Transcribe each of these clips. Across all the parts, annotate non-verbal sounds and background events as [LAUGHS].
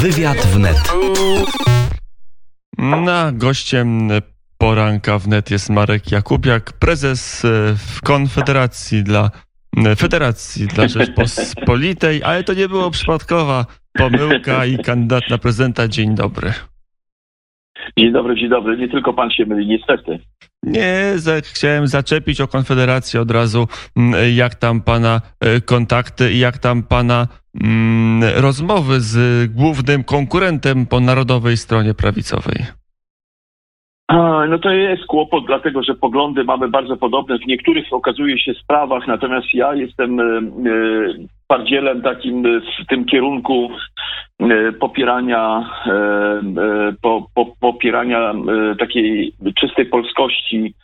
Wywiad wnet. Na gościem poranka wnet jest Marek Jakubiak, prezes e, w Konfederacji dla e, Federacji dla Rzeczpospolitej, ale to nie było przypadkowa pomyłka i kandydat na prezydenta. Dzień dobry. Dzień dobry, dzień dobry. Nie tylko pan się myli, niestety. Nie, za, chciałem zaczepić o Konfederację od razu, mm, jak tam pana e, kontakty i jak tam pana mm, rozmowy z głównym konkurentem po narodowej stronie prawicowej. No to jest kłopot, dlatego że poglądy mamy bardzo podobne. W niektórych okazuje się sprawach, natomiast ja jestem e, e, twardzielem takim w tym kierunku e, popierania, po, po, popierania takiej czystej polskości.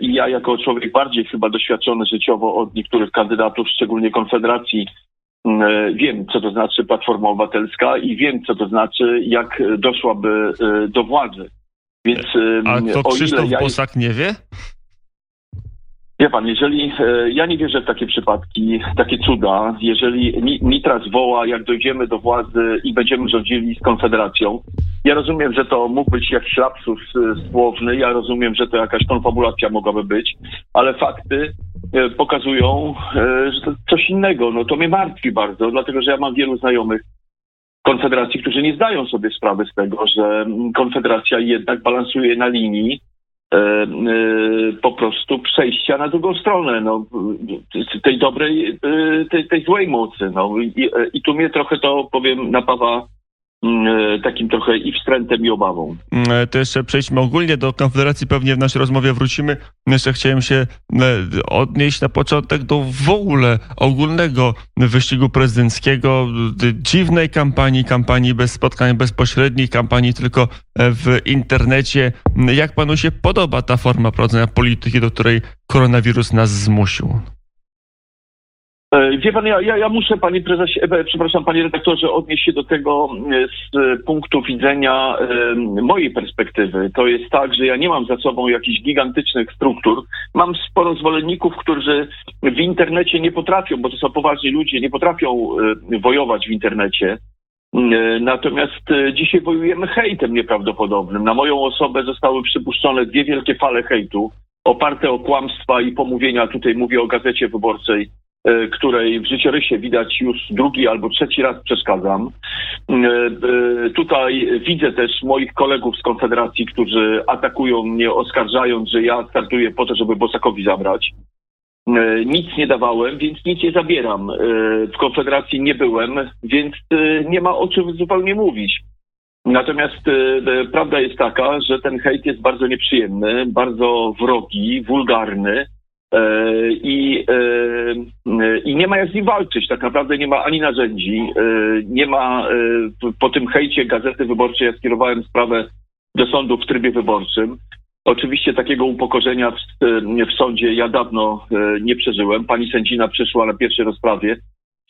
I ja jako człowiek bardziej chyba doświadczony życiowo od niektórych kandydatów, szczególnie Konfederacji, m, e, wiem, co to znaczy Platforma Obywatelska i wiem, co to znaczy, jak doszłaby do władzy. Więc e, A to Krzysztof ja Bosak nie wie? Wie pan, jeżeli e, ja nie wierzę w takie przypadki, takie cuda, jeżeli Mitras woła, jak dojdziemy do władzy i będziemy rządzili z Konfederacją, ja rozumiem, że to mógł być jakiś lapsus e, słowny, ja rozumiem, że to jakaś konfabulacja mogłaby być, ale fakty pokazują, że to coś innego. No to mnie martwi bardzo, dlatego że ja mam wielu znajomych Konfederacji, którzy nie zdają sobie sprawy z tego, że Konfederacja jednak balansuje na linii e, e, po prostu przejścia na drugą stronę, no, tej dobrej, e, tej, tej złej mocy. No. I, e, I tu mnie trochę to, powiem, napawa takim trochę i wstrętem, i obawą. Mm, To jeszcze przejdźmy ogólnie do Konfederacji, pewnie w naszej rozmowie wrócimy. Jeszcze chciałem się e, odnieść na początek do w ogóle ogólnego wyścigu prezydenckiego, dziwnej kampanii, kampanii bez spotkań bezpośrednich, kampanii tylko e, w internecie. Jak panu się podoba ta forma prowadzenia polityki, do której koronawirus nas zmusił? E, Wie pan, ja, ja, ja muszę, panie prezesie, e, przepraszam, panie redaktorze, odnieść się do tego e, z punktu widzenia mojej perspektywy. To jest tak, że ja nie mam za sobą jakichś gigantycznych struktur. Mam sporo zwolenników, którzy w internecie nie potrafią, bo to są poważni ludzie, nie potrafią wojować w internecie. Natomiast dzisiaj wojujemy hejtem nieprawdopodobnym. Na moją osobę zostały przypuszczone dwie wielkie fale hejtu, oparte o kłamstwa i pomówienia. Tutaj mówię o gazecie wyborczej której w życiorysie widać już drugi albo trzeci raz przeszkadzam. E, e, Tutaj widzę też moich kolegów z Konfederacji, którzy atakują mnie, oskarżając, że ja startuję po to, żeby Bosakowi zabrać. E, Nic nie dawałem, więc nic nie zabieram. E, W Konfederacji nie byłem, więc e, nie ma o czym zupełnie mówić. Natomiast e, e, prawda jest taka, że ten hejt jest bardzo nieprzyjemny, bardzo wrogi, wulgarny. E, I, e, I nie ma jak z nim walczyć. Tak naprawdę nie ma ani narzędzi. e, Nie ma po tym hejcie Gazety Wyborczej. Ja skierowałem sprawę do sądu w trybie wyborczym. Oczywiście takiego upokorzenia w, w sądzie ja dawno nie przeżyłem. Pani sędzina przyszła na pierwszej rozprawie.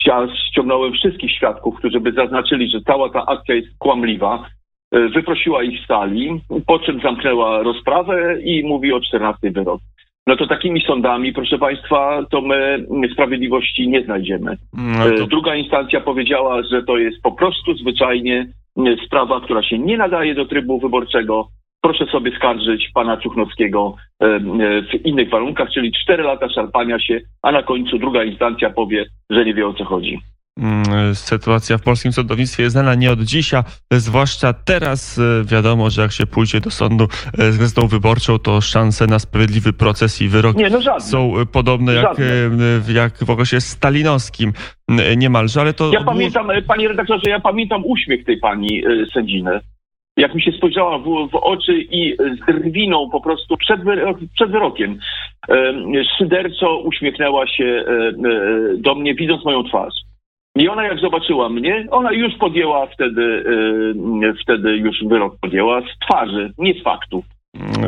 Ja ściągnąłem wszystkich świadków, którzy by zaznaczyli, że cała ta akcja jest kłamliwa. Wyprosiła ich z sali, po czym zamknęła rozprawę i mówi o 14 wyrok. No to takimi sądami, proszę Państwa, to my sprawiedliwości nie znajdziemy. No E, to, Druga instancja powiedziała, że to jest po prostu zwyczajnie e, sprawa, która się nie nadaje do trybu wyborczego. Proszę sobie skarżyć pana Cuchnowskiego e, e, w innych warunkach, czyli cztery lata szarpania się, a na końcu druga instancja powie, że nie wie o co chodzi. Mm, Sytuacja w polskim sądownictwie jest znana nie od dzisiaj, zwłaszcza teraz e, wiadomo, że jak się pójdzie do sądu e, z gazetą wyborczą, to szanse na sprawiedliwy proces i wyrok Nie, no są e, podobne jak, Żadne. jak w okresie stalinowskim niemalże, ale to... Ja pamiętam, panie redaktorze, ja pamiętam uśmiech tej pani sędziny. Jak mi się spojrzała w, w oczy i z drwiną po prostu przed, przed wyrokiem szyderczo uśmiechnęła się do mnie, widząc moją twarz. I ona jak zobaczyła mnie, ona już podjęła wtedy, e, wtedy już wyrok podjęła z twarzy, nie z faktów.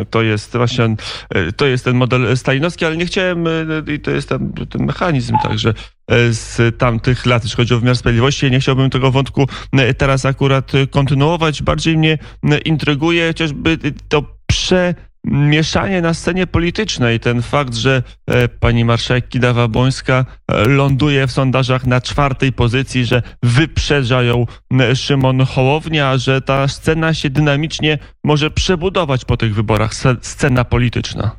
To jest właśnie e, to jest ten model stalinowski, ale nie chciałem, e, i to jest ten, ten mechanizm także z tamtych lat, jeśli chodzi o wymiar sprawiedliwości. Nie chciałbym tego wątku teraz akurat kontynuować. Bardziej mnie intryguje chociażby to prze mieszanie na scenie politycznej. Ten fakt, że e, pani marszałek Kidawa-Błońska e, ląduje w sondażach na czwartej pozycji, że wyprzedza ją e, Szymon Hołownia, że ta scena się dynamicznie może przebudować po tych wyborach, scena polityczna.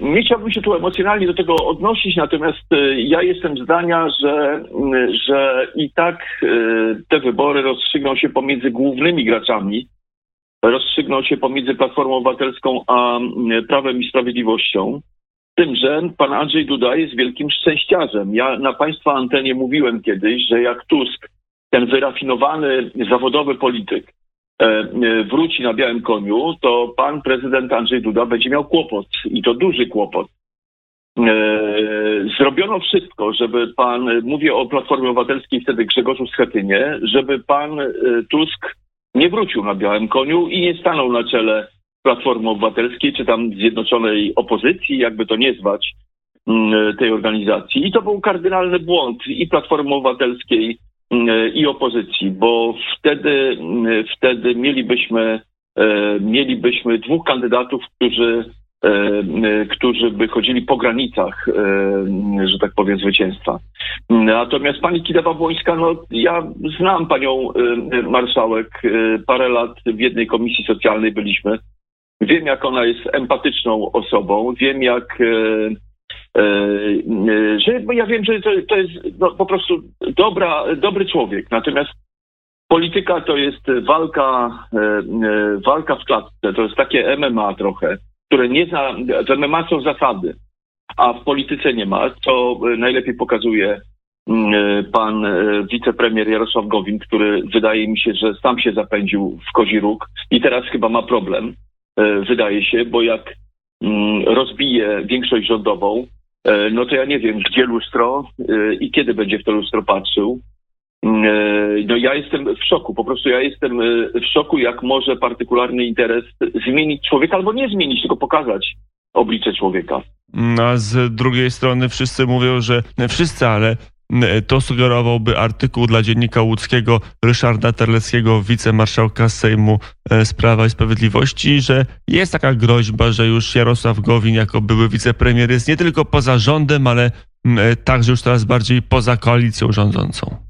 Nie chciałbym się tu emocjonalnie do tego odnosić, natomiast ja jestem zdania, że, że i tak te wybory rozstrzygną się pomiędzy głównymi graczami rozstrzygnął się pomiędzy Platformą Obywatelską a mm, Prawem i Sprawiedliwością. Tym, że pan Andrzej Duda jest wielkim szczęściarzem. Ja na państwa antenie mówiłem kiedyś, że jak Tusk, ten wyrafinowany, zawodowy polityk, e, e, wróci na białym koniu, to pan prezydent Andrzej Duda będzie miał kłopot i to duży kłopot. E, zrobiono wszystko, żeby pan, mówię o Platformie Obywatelskiej wtedy Grzegorzu Schetynie, żeby pan Tusk nie wrócił na białym koniu i nie stanął na czele Platformy Obywatelskiej, czy tam Zjednoczonej Opozycji, jakby to nie zwać, mm, tej organizacji. I to był kardynalny błąd i Platformy Obywatelskiej, mm, i opozycji, bo wtedy, mm, wtedy mielibyśmy, e, mielibyśmy dwóch kandydatów, którzy E, którzy by chodzili po granicach, e, że tak powiem, zwycięstwa. Natomiast pani Kidawa-Błońska, no ja znam panią marszałek, parę lat w jednej komisji socjalnej byliśmy. Wiem, jak ona jest empatyczną osobą, wiem, jak że ja wiem, że to, to jest no, po prostu dobra, dobry człowiek. Natomiast polityka to jest walka, walka w klatce, to jest takie MMA trochę które nie zna, w MMA są zasady, a w polityce nie ma, co najlepiej pokazuje pan e, wicepremier Jarosław Gowin, który wydaje mi się, że sam się zapędził w kozi róg i teraz chyba ma problem, e, wydaje się, bo jak mm, rozbije większość rządową, e, no to ja nie wiem, gdzie lustro i kiedy będzie w to lustro patrzył. Mm, e, no ja jestem w szoku, po prostu ja jestem e, w szoku, jak może partykularny interes zmienić człowieka albo nie zmienić, tylko pokazać oblicze człowieka. No, a z drugiej strony wszyscy mówią, że nie wszyscy, ale to sugerowałby artykuł dla dziennika łódzkiego Ryszarda Terleckiego, wicemarszałka Sejmu e, z Prawa i Sprawiedliwości, że jest taka groźba, że już Jarosław Gowin jako były wicepremier jest nie tylko poza rządem, ale także już teraz bardziej poza koalicją rządzącą.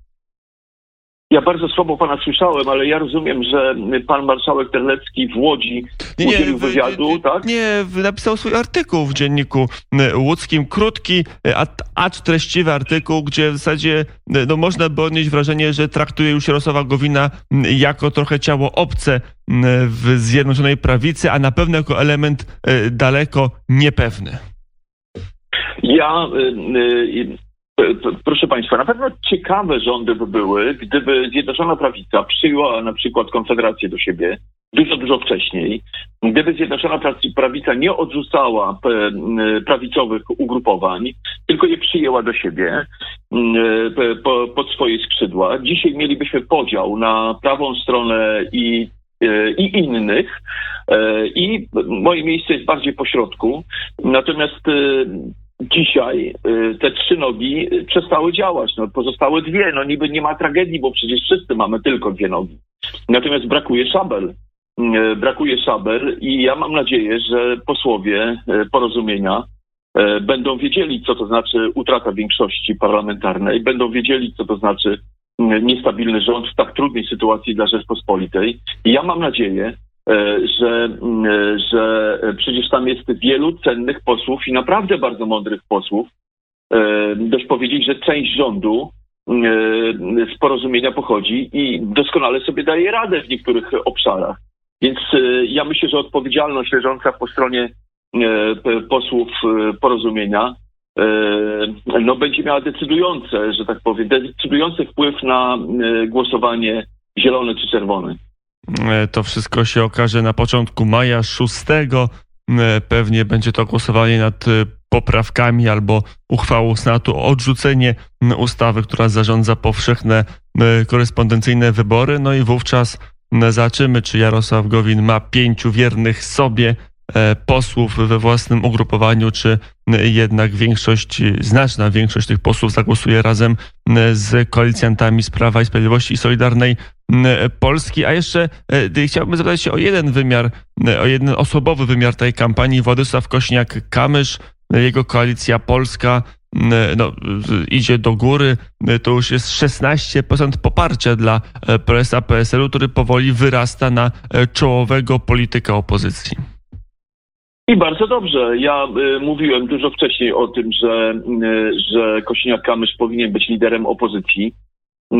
Ja bardzo słabo pana słyszałem, ale ja rozumiem, że pan marszałek Terlecki w Łodzi nie, udzielił wywiadu, nie, tak? Nie, napisał swój artykuł w dzienniku łódzkim, krótki, acz treściwy artykuł, gdzie w zasadzie no, można by odnieść wrażenie, że traktuje już Jarosława Gowina jako trochę ciało obce w Zjednoczonej Prawicy, a na pewno jako element daleko niepewny. Ja y, y, Proszę Państwa, na pewno ciekawe rządy by były, gdyby Zjednoczona Prawica przyjęła na przykład Konfederację do siebie dużo, dużo wcześniej, gdyby Zjednoczona Prawica nie odrzucała prawicowych ugrupowań, tylko je przyjęła do siebie pod swoje skrzydła. Dzisiaj mielibyśmy podział na prawą stronę i i innych. I moje miejsce jest bardziej po środku. Natomiast dzisiaj y, te trzy nogi przestały działać. No, pozostałe dwie. No niby nie ma tragedii, bo przecież wszyscy mamy tylko dwie nogi. Natomiast brakuje szabel. Y, brakuje szabel i ja mam nadzieję, że posłowie y, porozumienia będą wiedzieli, co to znaczy utrata większości parlamentarnej, będą wiedzieli, co to znaczy niestabilny rząd w tak trudnej sytuacji dla Rzeczpospolitej. I ja mam nadzieję, że, e, że przecież tam jest wielu cennych posłów i naprawdę bardzo mądrych posłów. E, dość powiedzieć, że część rządu z porozumienia pochodzi i doskonale sobie daje radę w niektórych obszarach. Więc ja myślę, że odpowiedzialność leżąca po stronie posłów porozumienia no, będzie miała decydujące, że tak powiem, decydujący wpływ na głosowanie zielone czy czerwone. E, to wszystko się okaże na początku maja 6. E, pewnie będzie to głosowanie nad e, poprawkami albo uchwałą Senatu o odrzucenie ustawy, która zarządza powszechne korespondencyjne wybory. No i wówczas zobaczymy, czy Jarosław Gowin ma pięciu wiernych sobie posłów we własnym ugrupowaniu, czy jednak większość, znaczna większość tych posłów zagłosuje razem z koalicjantami z Prawa i Sprawiedliwości i Solidarnej Polski. A jeszcze chciałbym zapytać się o jeden wymiar, o jeden osobowy wymiar tej kampanii. Władysław Kośniak-Kamysz, jego koalicja polska no, idzie do góry. To już jest 16% poparcia dla presa PSL-u, który powoli wyrasta na czołowego polityka opozycji. I bardzo dobrze. Ja y, mówiłem dużo wcześniej o tym, że, y, że Kosiniak-Kamysz powinien być liderem opozycji. Y,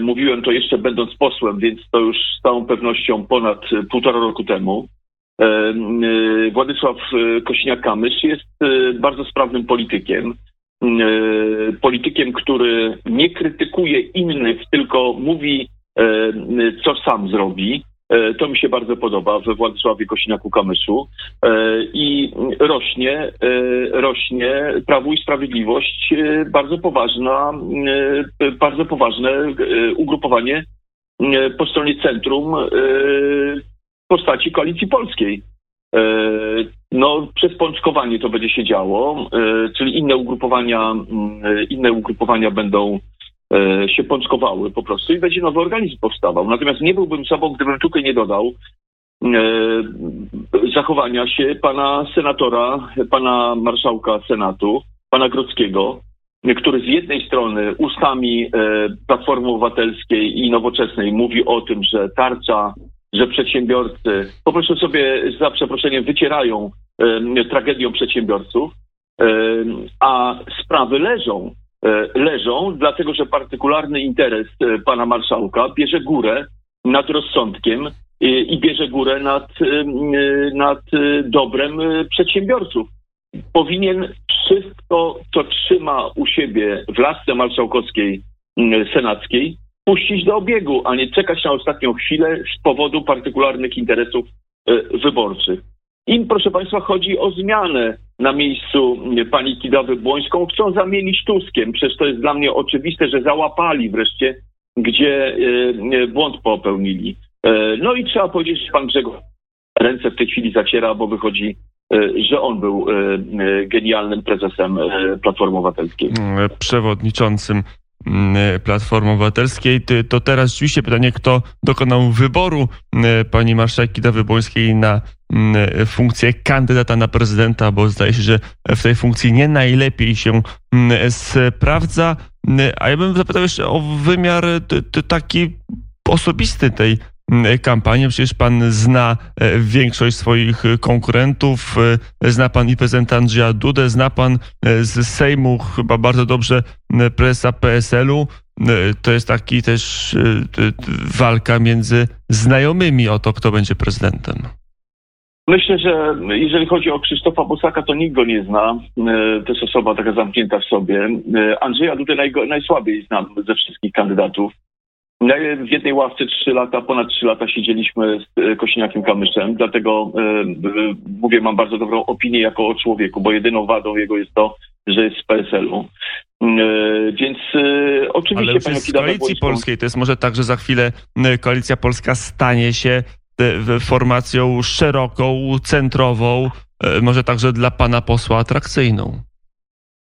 mówiłem to jeszcze będąc posłem, więc to już z całą pewnością ponad półtora roku temu. Y, y, Władysław Kosiniak-Kamysz jest bardzo sprawnym politykiem. Politykiem, który nie krytykuje innych, tylko mówi, co sam zrobi. E, to mi się bardzo podoba we Władysławie Kosiniaku-Kamyszu e, i rośnie, e, rośnie Prawo i Sprawiedliwość bardzo poważna, bardzo poważne ugrupowanie po stronie centrum w postaci Koalicji Polskiej. No, przez pączkowanie to będzie się działo, czyli inne ugrupowania, inne ugrupowania będą się pączkowały po prostu i będzie nowy organizm powstawał. Natomiast nie byłbym sobą, gdybym tutaj nie dodał e, zachowania się pana senatora, pana marszałka Senatu, pana Grodzkiego, który z jednej strony ustami e, Platformy Obywatelskiej i Nowoczesnej mówi o tym, że tarcza, że przedsiębiorcy po prostu sobie za przeproszeniem wycierają tragedią przedsiębiorców, a sprawy leżą E, leżą, dlatego że partykularny interes e, pana marszałka bierze górę nad rozsądkiem i bierze górę nad, e, nad dobrem przedsiębiorców. Powinien wszystko, co trzyma u siebie w lasce marszałkowskiej senackiej, puścić do obiegu, a nie czekać na ostatnią chwilę z powodu partykularnych interesów wyborczych. Im, proszę Państwa, chodzi o zmianę na miejscu pani Kidawy Błońską. Chcą zamienić Tuskiem. Przecież to jest dla mnie oczywiste, że załapali wreszcie, gdzie e, błąd popełnili. E, no i trzeba powiedzieć, że pan Grzegorz ręce w tej chwili zaciera, bo wychodzi, e, że on był genialnym prezesem Platformy Obywatelskiej. Przewodniczącym Mm, Platformy Obywatelskiej. To teraz rzeczywiście pytanie, kto dokonał wyboru mm, pani marszałek Kidawy Błońskiej na mm, funkcję kandydata na prezydenta, bo zdaje się, że w tej funkcji nie najlepiej się sprawdza. A ja bym zapytał jeszcze o wymiar taki osobisty tej kampanię. Przecież pan zna e, większość swoich konkurentów, e, zna pan i prezydenta Andrzeja Dudę, zna pan e, z Sejmu chyba bardzo dobrze presa PSL-u. To jest taki też walka między znajomymi o to, kto będzie prezydentem. Myślę, że jeżeli chodzi o Krzysztofa Bosaka, to nikt go nie zna. To jest osoba taka zamknięta w sobie. Andrzeja Dudę najsłabiej znam ze wszystkich kandydatów. W jednej ławce trzy lata, ponad trzy lata siedzieliśmy z e, Kosiniakiem Kamyszem, dlatego e, mówię, mam bardzo dobrą opinię jako o człowieku, bo jedyną wadą jego jest to, że jest z PSL-u. E, więc e, oczywiście... Ale w Koalicji Polskiej to jest może tak, że za chwilę Koalicja Polska stanie się formacją szeroką, centrową, może także dla pana posła atrakcyjną.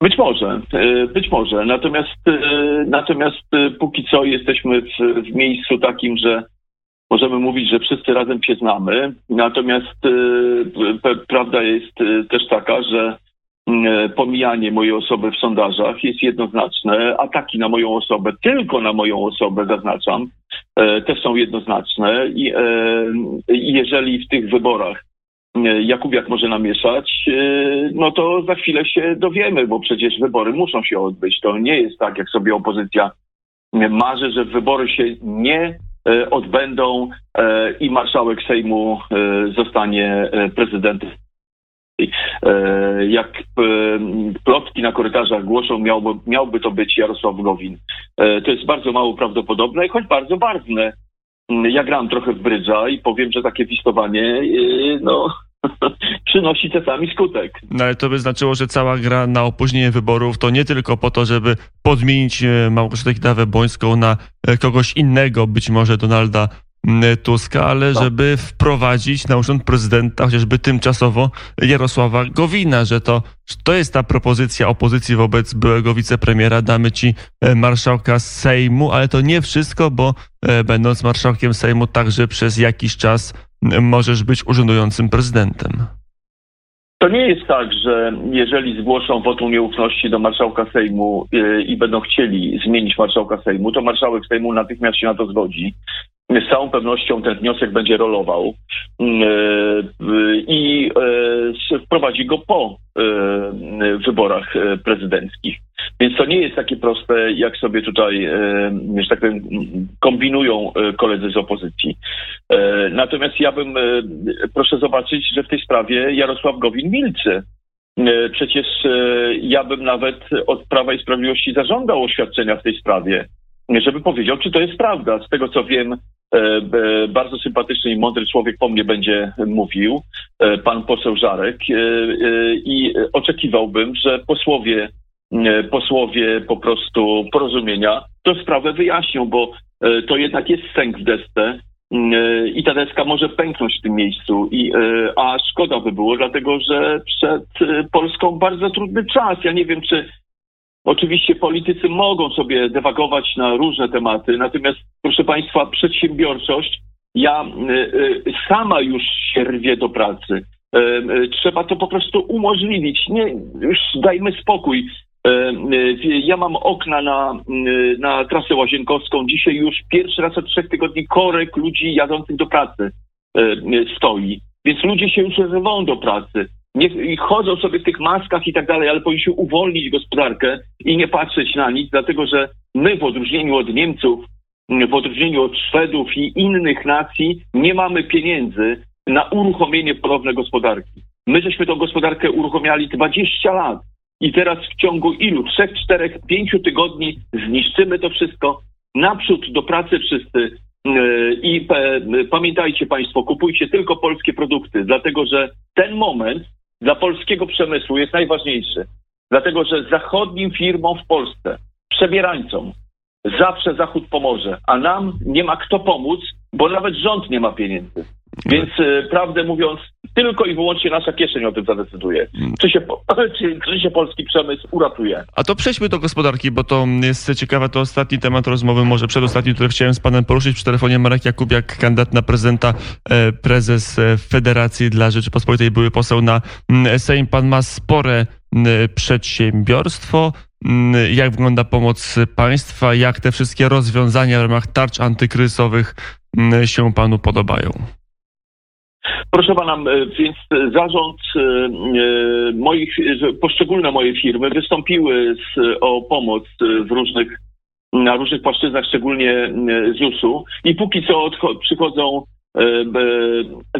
Być może, e, być może. Natomiast, e, natomiast e, póki co jesteśmy w, w miejscu takim, że możemy mówić, że wszyscy razem się znamy. Natomiast prawda jest też taka, że pomijanie mojej osoby w sondażach jest jednoznaczne. Ataki na moją osobę, tylko na moją osobę zaznaczam, też są jednoznaczne. I jeżeli w tych wyborach Jakubiak może namieszać, e, no to za chwilę się dowiemy, bo przecież wybory muszą się odbyć. To nie jest tak, jak sobie opozycja marzy, że wybory się nie e, odbędą e, i marszałek Sejmu zostanie prezydentem. Jak plotki na korytarzach głoszą, miałby, miałby to być Jarosław Gowin. To jest bardzo mało prawdopodobne, choć bardzo barwne. Ja gram trochę w brydża i powiem, że takie wistowanie, no, [LAUGHS] przynosi czasami skutek. No ale to by znaczyło, że cała gra na opóźnienie wyborów to nie tylko po to, żeby podmienić e, Małgorzatę Kidawę-Błońską na e, kogoś innego, być może Donalda mm, Tuska, ale No. żeby wprowadzić na urząd prezydenta chociażby tymczasowo Jarosława Gowina, że to, to jest ta propozycja opozycji wobec byłego wicepremiera. Damy ci e, marszałka Sejmu, ale to nie wszystko, bo e, będąc marszałkiem Sejmu także przez jakiś czas możesz być urzędującym prezydentem. To nie jest tak, że jeżeli zgłoszą wotum nieufności do marszałka Sejmu yy, i będą chcieli zmienić marszałka Sejmu, to marszałek Sejmu natychmiast się na to zgodzi. Z całą pewnością ten wniosek będzie rolował yy, yy, i wprowadzi go po wyborach prezydenckich. Więc to nie jest takie proste, jak sobie tutaj, yy, że tak powiem, kombinują yy, koledzy z opozycji. E, Natomiast ja bym, e, proszę zobaczyć, że w tej sprawie Jarosław Gowin milczy. E, Przecież e, ja bym nawet od Prawa i Sprawiedliwości zażądał oświadczenia w tej sprawie, żeby powiedział, czy to jest prawda. Z tego co wiem, e, e, bardzo sympatyczny i mądry człowiek po mnie będzie mówił, e, pan poseł Żarek, e, e, i oczekiwałbym, że posłowie, e, posłowie po prostu porozumienia tę sprawę wyjaśnią, bo e, to jednak jest sęk w desce e, i ta deska może pęknąć w tym miejscu, i, e, a szkoda by było, dlatego że przed e, Polską bardzo trudny czas. Ja nie wiem, czy oczywiście politycy mogą sobie dewagować na różne tematy, natomiast proszę Państwa, przedsiębiorczość, ja e, e, sama już się rwie do pracy. E, e, Trzeba to po prostu umożliwić. Nie, już dajmy spokój. E, Ja mam okna na, e, na trasę łazienkowską. Dzisiaj już pierwszy raz od trzech tygodni korek ludzi jadących do pracy e, stoi. Więc ludzie się już rwą do pracy. Nie, chodzą sobie w tych maskach i tak dalej, ale powinniśmy uwolnić gospodarkę i nie patrzeć na nic, dlatego że my w odróżnieniu od Niemców, w odróżnieniu od Szwedów i innych nacji nie mamy pieniędzy na uruchomienie ponowne gospodarki. My żeśmy tą gospodarkę uruchomiali 20 lat. I teraz w ciągu ilu? Trzech, czterech, pięciu tygodni zniszczymy to wszystko. Naprzód do pracy wszyscy. Yy, I pe- pamiętajcie Państwo, kupujcie tylko polskie produkty, dlatego że ten moment dla polskiego przemysłu jest najważniejszy. Dlatego że zachodnim firmom w Polsce, przebierańcom, zawsze Zachód pomoże, a nam nie ma kto pomóc, bo nawet rząd nie ma pieniędzy. Więc e, prawdę mówiąc, tylko i wyłącznie nasza kieszeń o tym zadecyduje. Czy się, [LAUGHS] czy, czy się polski przemysł uratuje? A to przejdźmy do gospodarki, bo to jest ciekawe, to ostatni temat rozmowy, może przedostatni, który chciałem z panem poruszyć. Przy telefonie Marek Jakubiak, kandydat na prezydenta, e, prezes e, Federacji dla Rzeczypospolitej, były poseł na mm, Sejm. Pan ma spore mm, przedsiębiorstwo. Mm, Jak wygląda pomoc państwa? Jak te wszystkie rozwiązania w ramach tarcz antykryzysowych się panu podobają? Proszę pana, więc zarząd e, e, moich, poszczególne moje firmy wystąpiły z, o pomoc w różnych, na różnych płaszczyznach, szczególnie ZUS-u i póki co przychodzą e,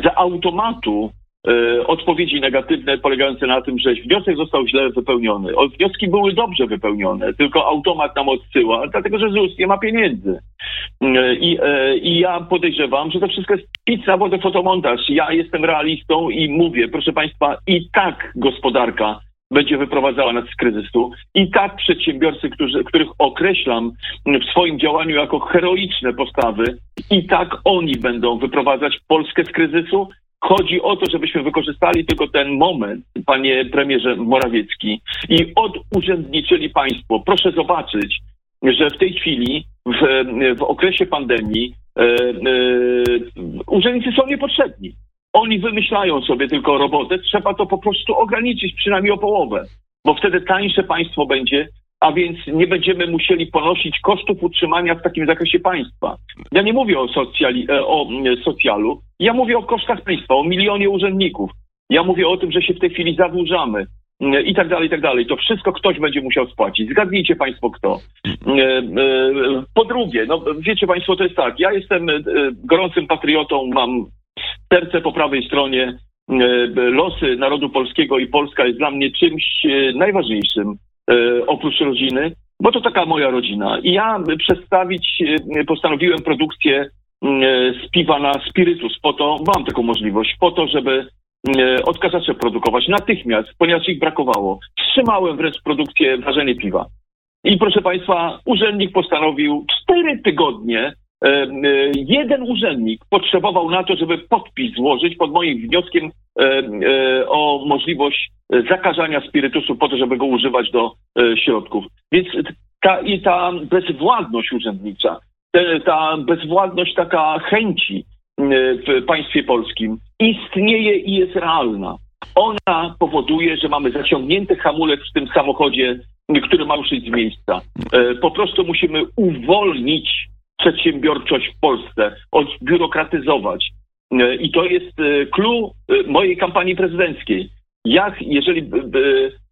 za automatu odpowiedzi negatywne polegające na tym, że wniosek został źle wypełniony. Wnioski były dobrze wypełnione, tylko automat nam odsyła, dlatego że ZUS nie ma pieniędzy. E, I, e, I ja podejrzewam, że to wszystko jest pic na wodę fotomontaż. Ja jestem realistą i mówię, proszę Państwa, i tak gospodarka będzie wyprowadzała nas z kryzysu. I tak przedsiębiorcy, którzy, których określam w swoim działaniu jako heroiczne postawy, i tak oni będą wyprowadzać Polskę z kryzysu. Chodzi o to, żebyśmy wykorzystali tylko ten moment, panie premierze Morawiecki, i odurzędniczyli państwo. Proszę zobaczyć, że w tej chwili, w, w okresie pandemii, e, e, urzędnicy są niepotrzebni. Oni wymyślają sobie tylko robotę, trzeba to po prostu ograniczyć przynajmniej o połowę, bo wtedy tańsze państwo będzie, a więc nie będziemy musieli ponosić kosztów utrzymania w takim zakresie państwa. Ja nie mówię o, socjali, e, o mm, socjalu, ja mówię o kosztach państwa, o milionie urzędników. Ja mówię o tym, że się w tej chwili zadłużamy mm, i tak dalej, i tak dalej. To wszystko ktoś będzie musiał spłacić. Zgadnijcie Państwo kto. E, e, Po drugie, no wiecie Państwo, to jest tak, ja jestem gorącym patriotą, mam serce po prawej stronie, losy narodu polskiego i Polska jest dla mnie czymś najważniejszym oprócz rodziny, bo to taka moja rodzina. I ja przedstawić, e, postanowiłem produkcję e, z piwa na spirytus, po to, mam taką możliwość, po to, żeby e, odkażacze produkować natychmiast, ponieważ ich brakowało. Wstrzymałem wręcz produkcję, ważenie piwa. I proszę Państwa, urzędnik postanowił cztery tygodnie e, e, jeden urzędnik potrzebował na to, żeby podpis złożyć pod moim wnioskiem e, e, o możliwość zakażania spirytusu po to, żeby go używać do e, środków. Więc ta, i ta bezwładność urzędnicza, ta bezwładność taka chęci e, w państwie polskim istnieje i jest realna. Ona powoduje, że mamy zaciągnięty hamulec w tym samochodzie, który ma ruszyć z miejsca. E, Po prostu musimy uwolnić przedsiębiorczość w Polsce, odbiurokratyzować. E, I to jest e, clue e, mojej kampanii prezydenckiej. Jak, jeżeli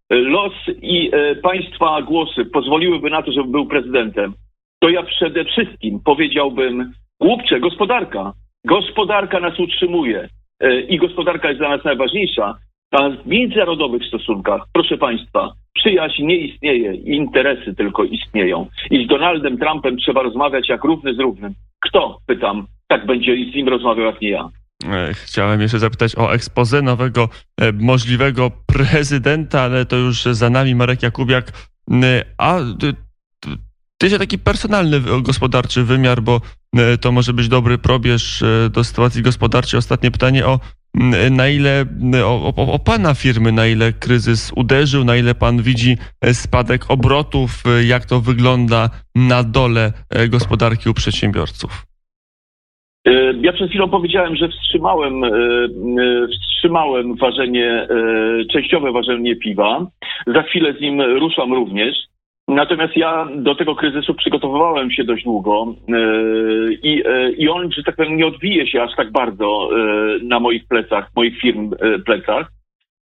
los i państwa głosy pozwoliłyby na to, żeby był prezydentem, to ja przede wszystkim powiedziałbym, głupcze, gospodarka. Gospodarka nas utrzymuje i gospodarka jest dla nas najważniejsza. A w międzynarodowych stosunkach, proszę Państwa, przyjaźń nie istnieje, interesy tylko istnieją. I z Donaldem Trumpem trzeba rozmawiać jak równy z równym. Kto, pytam, tak będzie z nim rozmawiał jak nie ja? E, Chciałem jeszcze zapytać o ekspozę nowego e, możliwego prezydenta, ale to już za nami Marek Jakubiak. A ty, się taki personalny w- gospodarczy wymiar, bo e, to może być dobry probierz e, do sytuacji gospodarczej. Ostatnie pytanie o na ile o, o, o pana firmy, na ile kryzys uderzył, na ile pan widzi e, spadek obrotów, e, jak to wygląda na dole e, gospodarki u przedsiębiorców. Ja przed chwilą powiedziałem, że wstrzymałem, wstrzymałem ważenie, częściowe ważenie piwa. Za chwilę z nim ruszam również. Natomiast ja do tego kryzysu przygotowywałem się dość długo e, i, e, i on, że tak powiem, nie odbije się aż tak bardzo e, na moich plecach, moich firm plecach.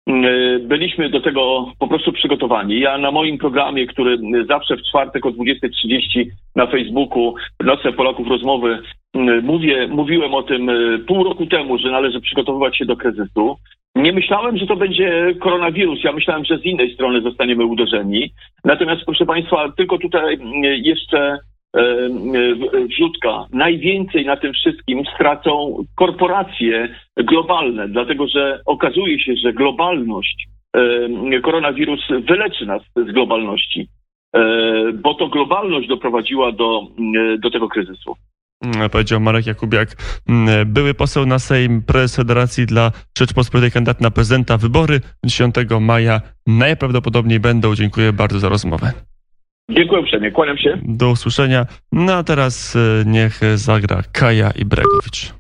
E, Byliśmy do tego po prostu przygotowani. Ja na moim programie, który zawsze w czwartek o 20.30 na Facebooku, Noce Polaków Rozmowy, m, mówię, mówiłem o tym e, pół roku temu, że należy przygotowywać się do kryzysu. Nie myślałem, że to będzie koronawirus. Ja myślałem, że z innej strony zostaniemy uderzeni. Natomiast, proszę Państwa, tylko tutaj m, jeszcze wrzutka. Najwięcej na tym wszystkim stracą korporacje globalne, dlatego że okazuje się, że globalność, e, koronawirus wyleczy nas z globalności, e, bo to globalność doprowadziła do, do tego kryzysu. Mm, powiedział Marek Jakubiak, mm, były poseł na Sejm, prezes Federacji dla Rzeczpospolitej kandydat na prezydenta. Wybory 10 maja najprawdopodobniej będą. Dziękuję bardzo za rozmowę. Dziękuję uprzejmie, kłaniam się. Do usłyszenia. No a teraz e, niech zagra Kaja i Bregowicz.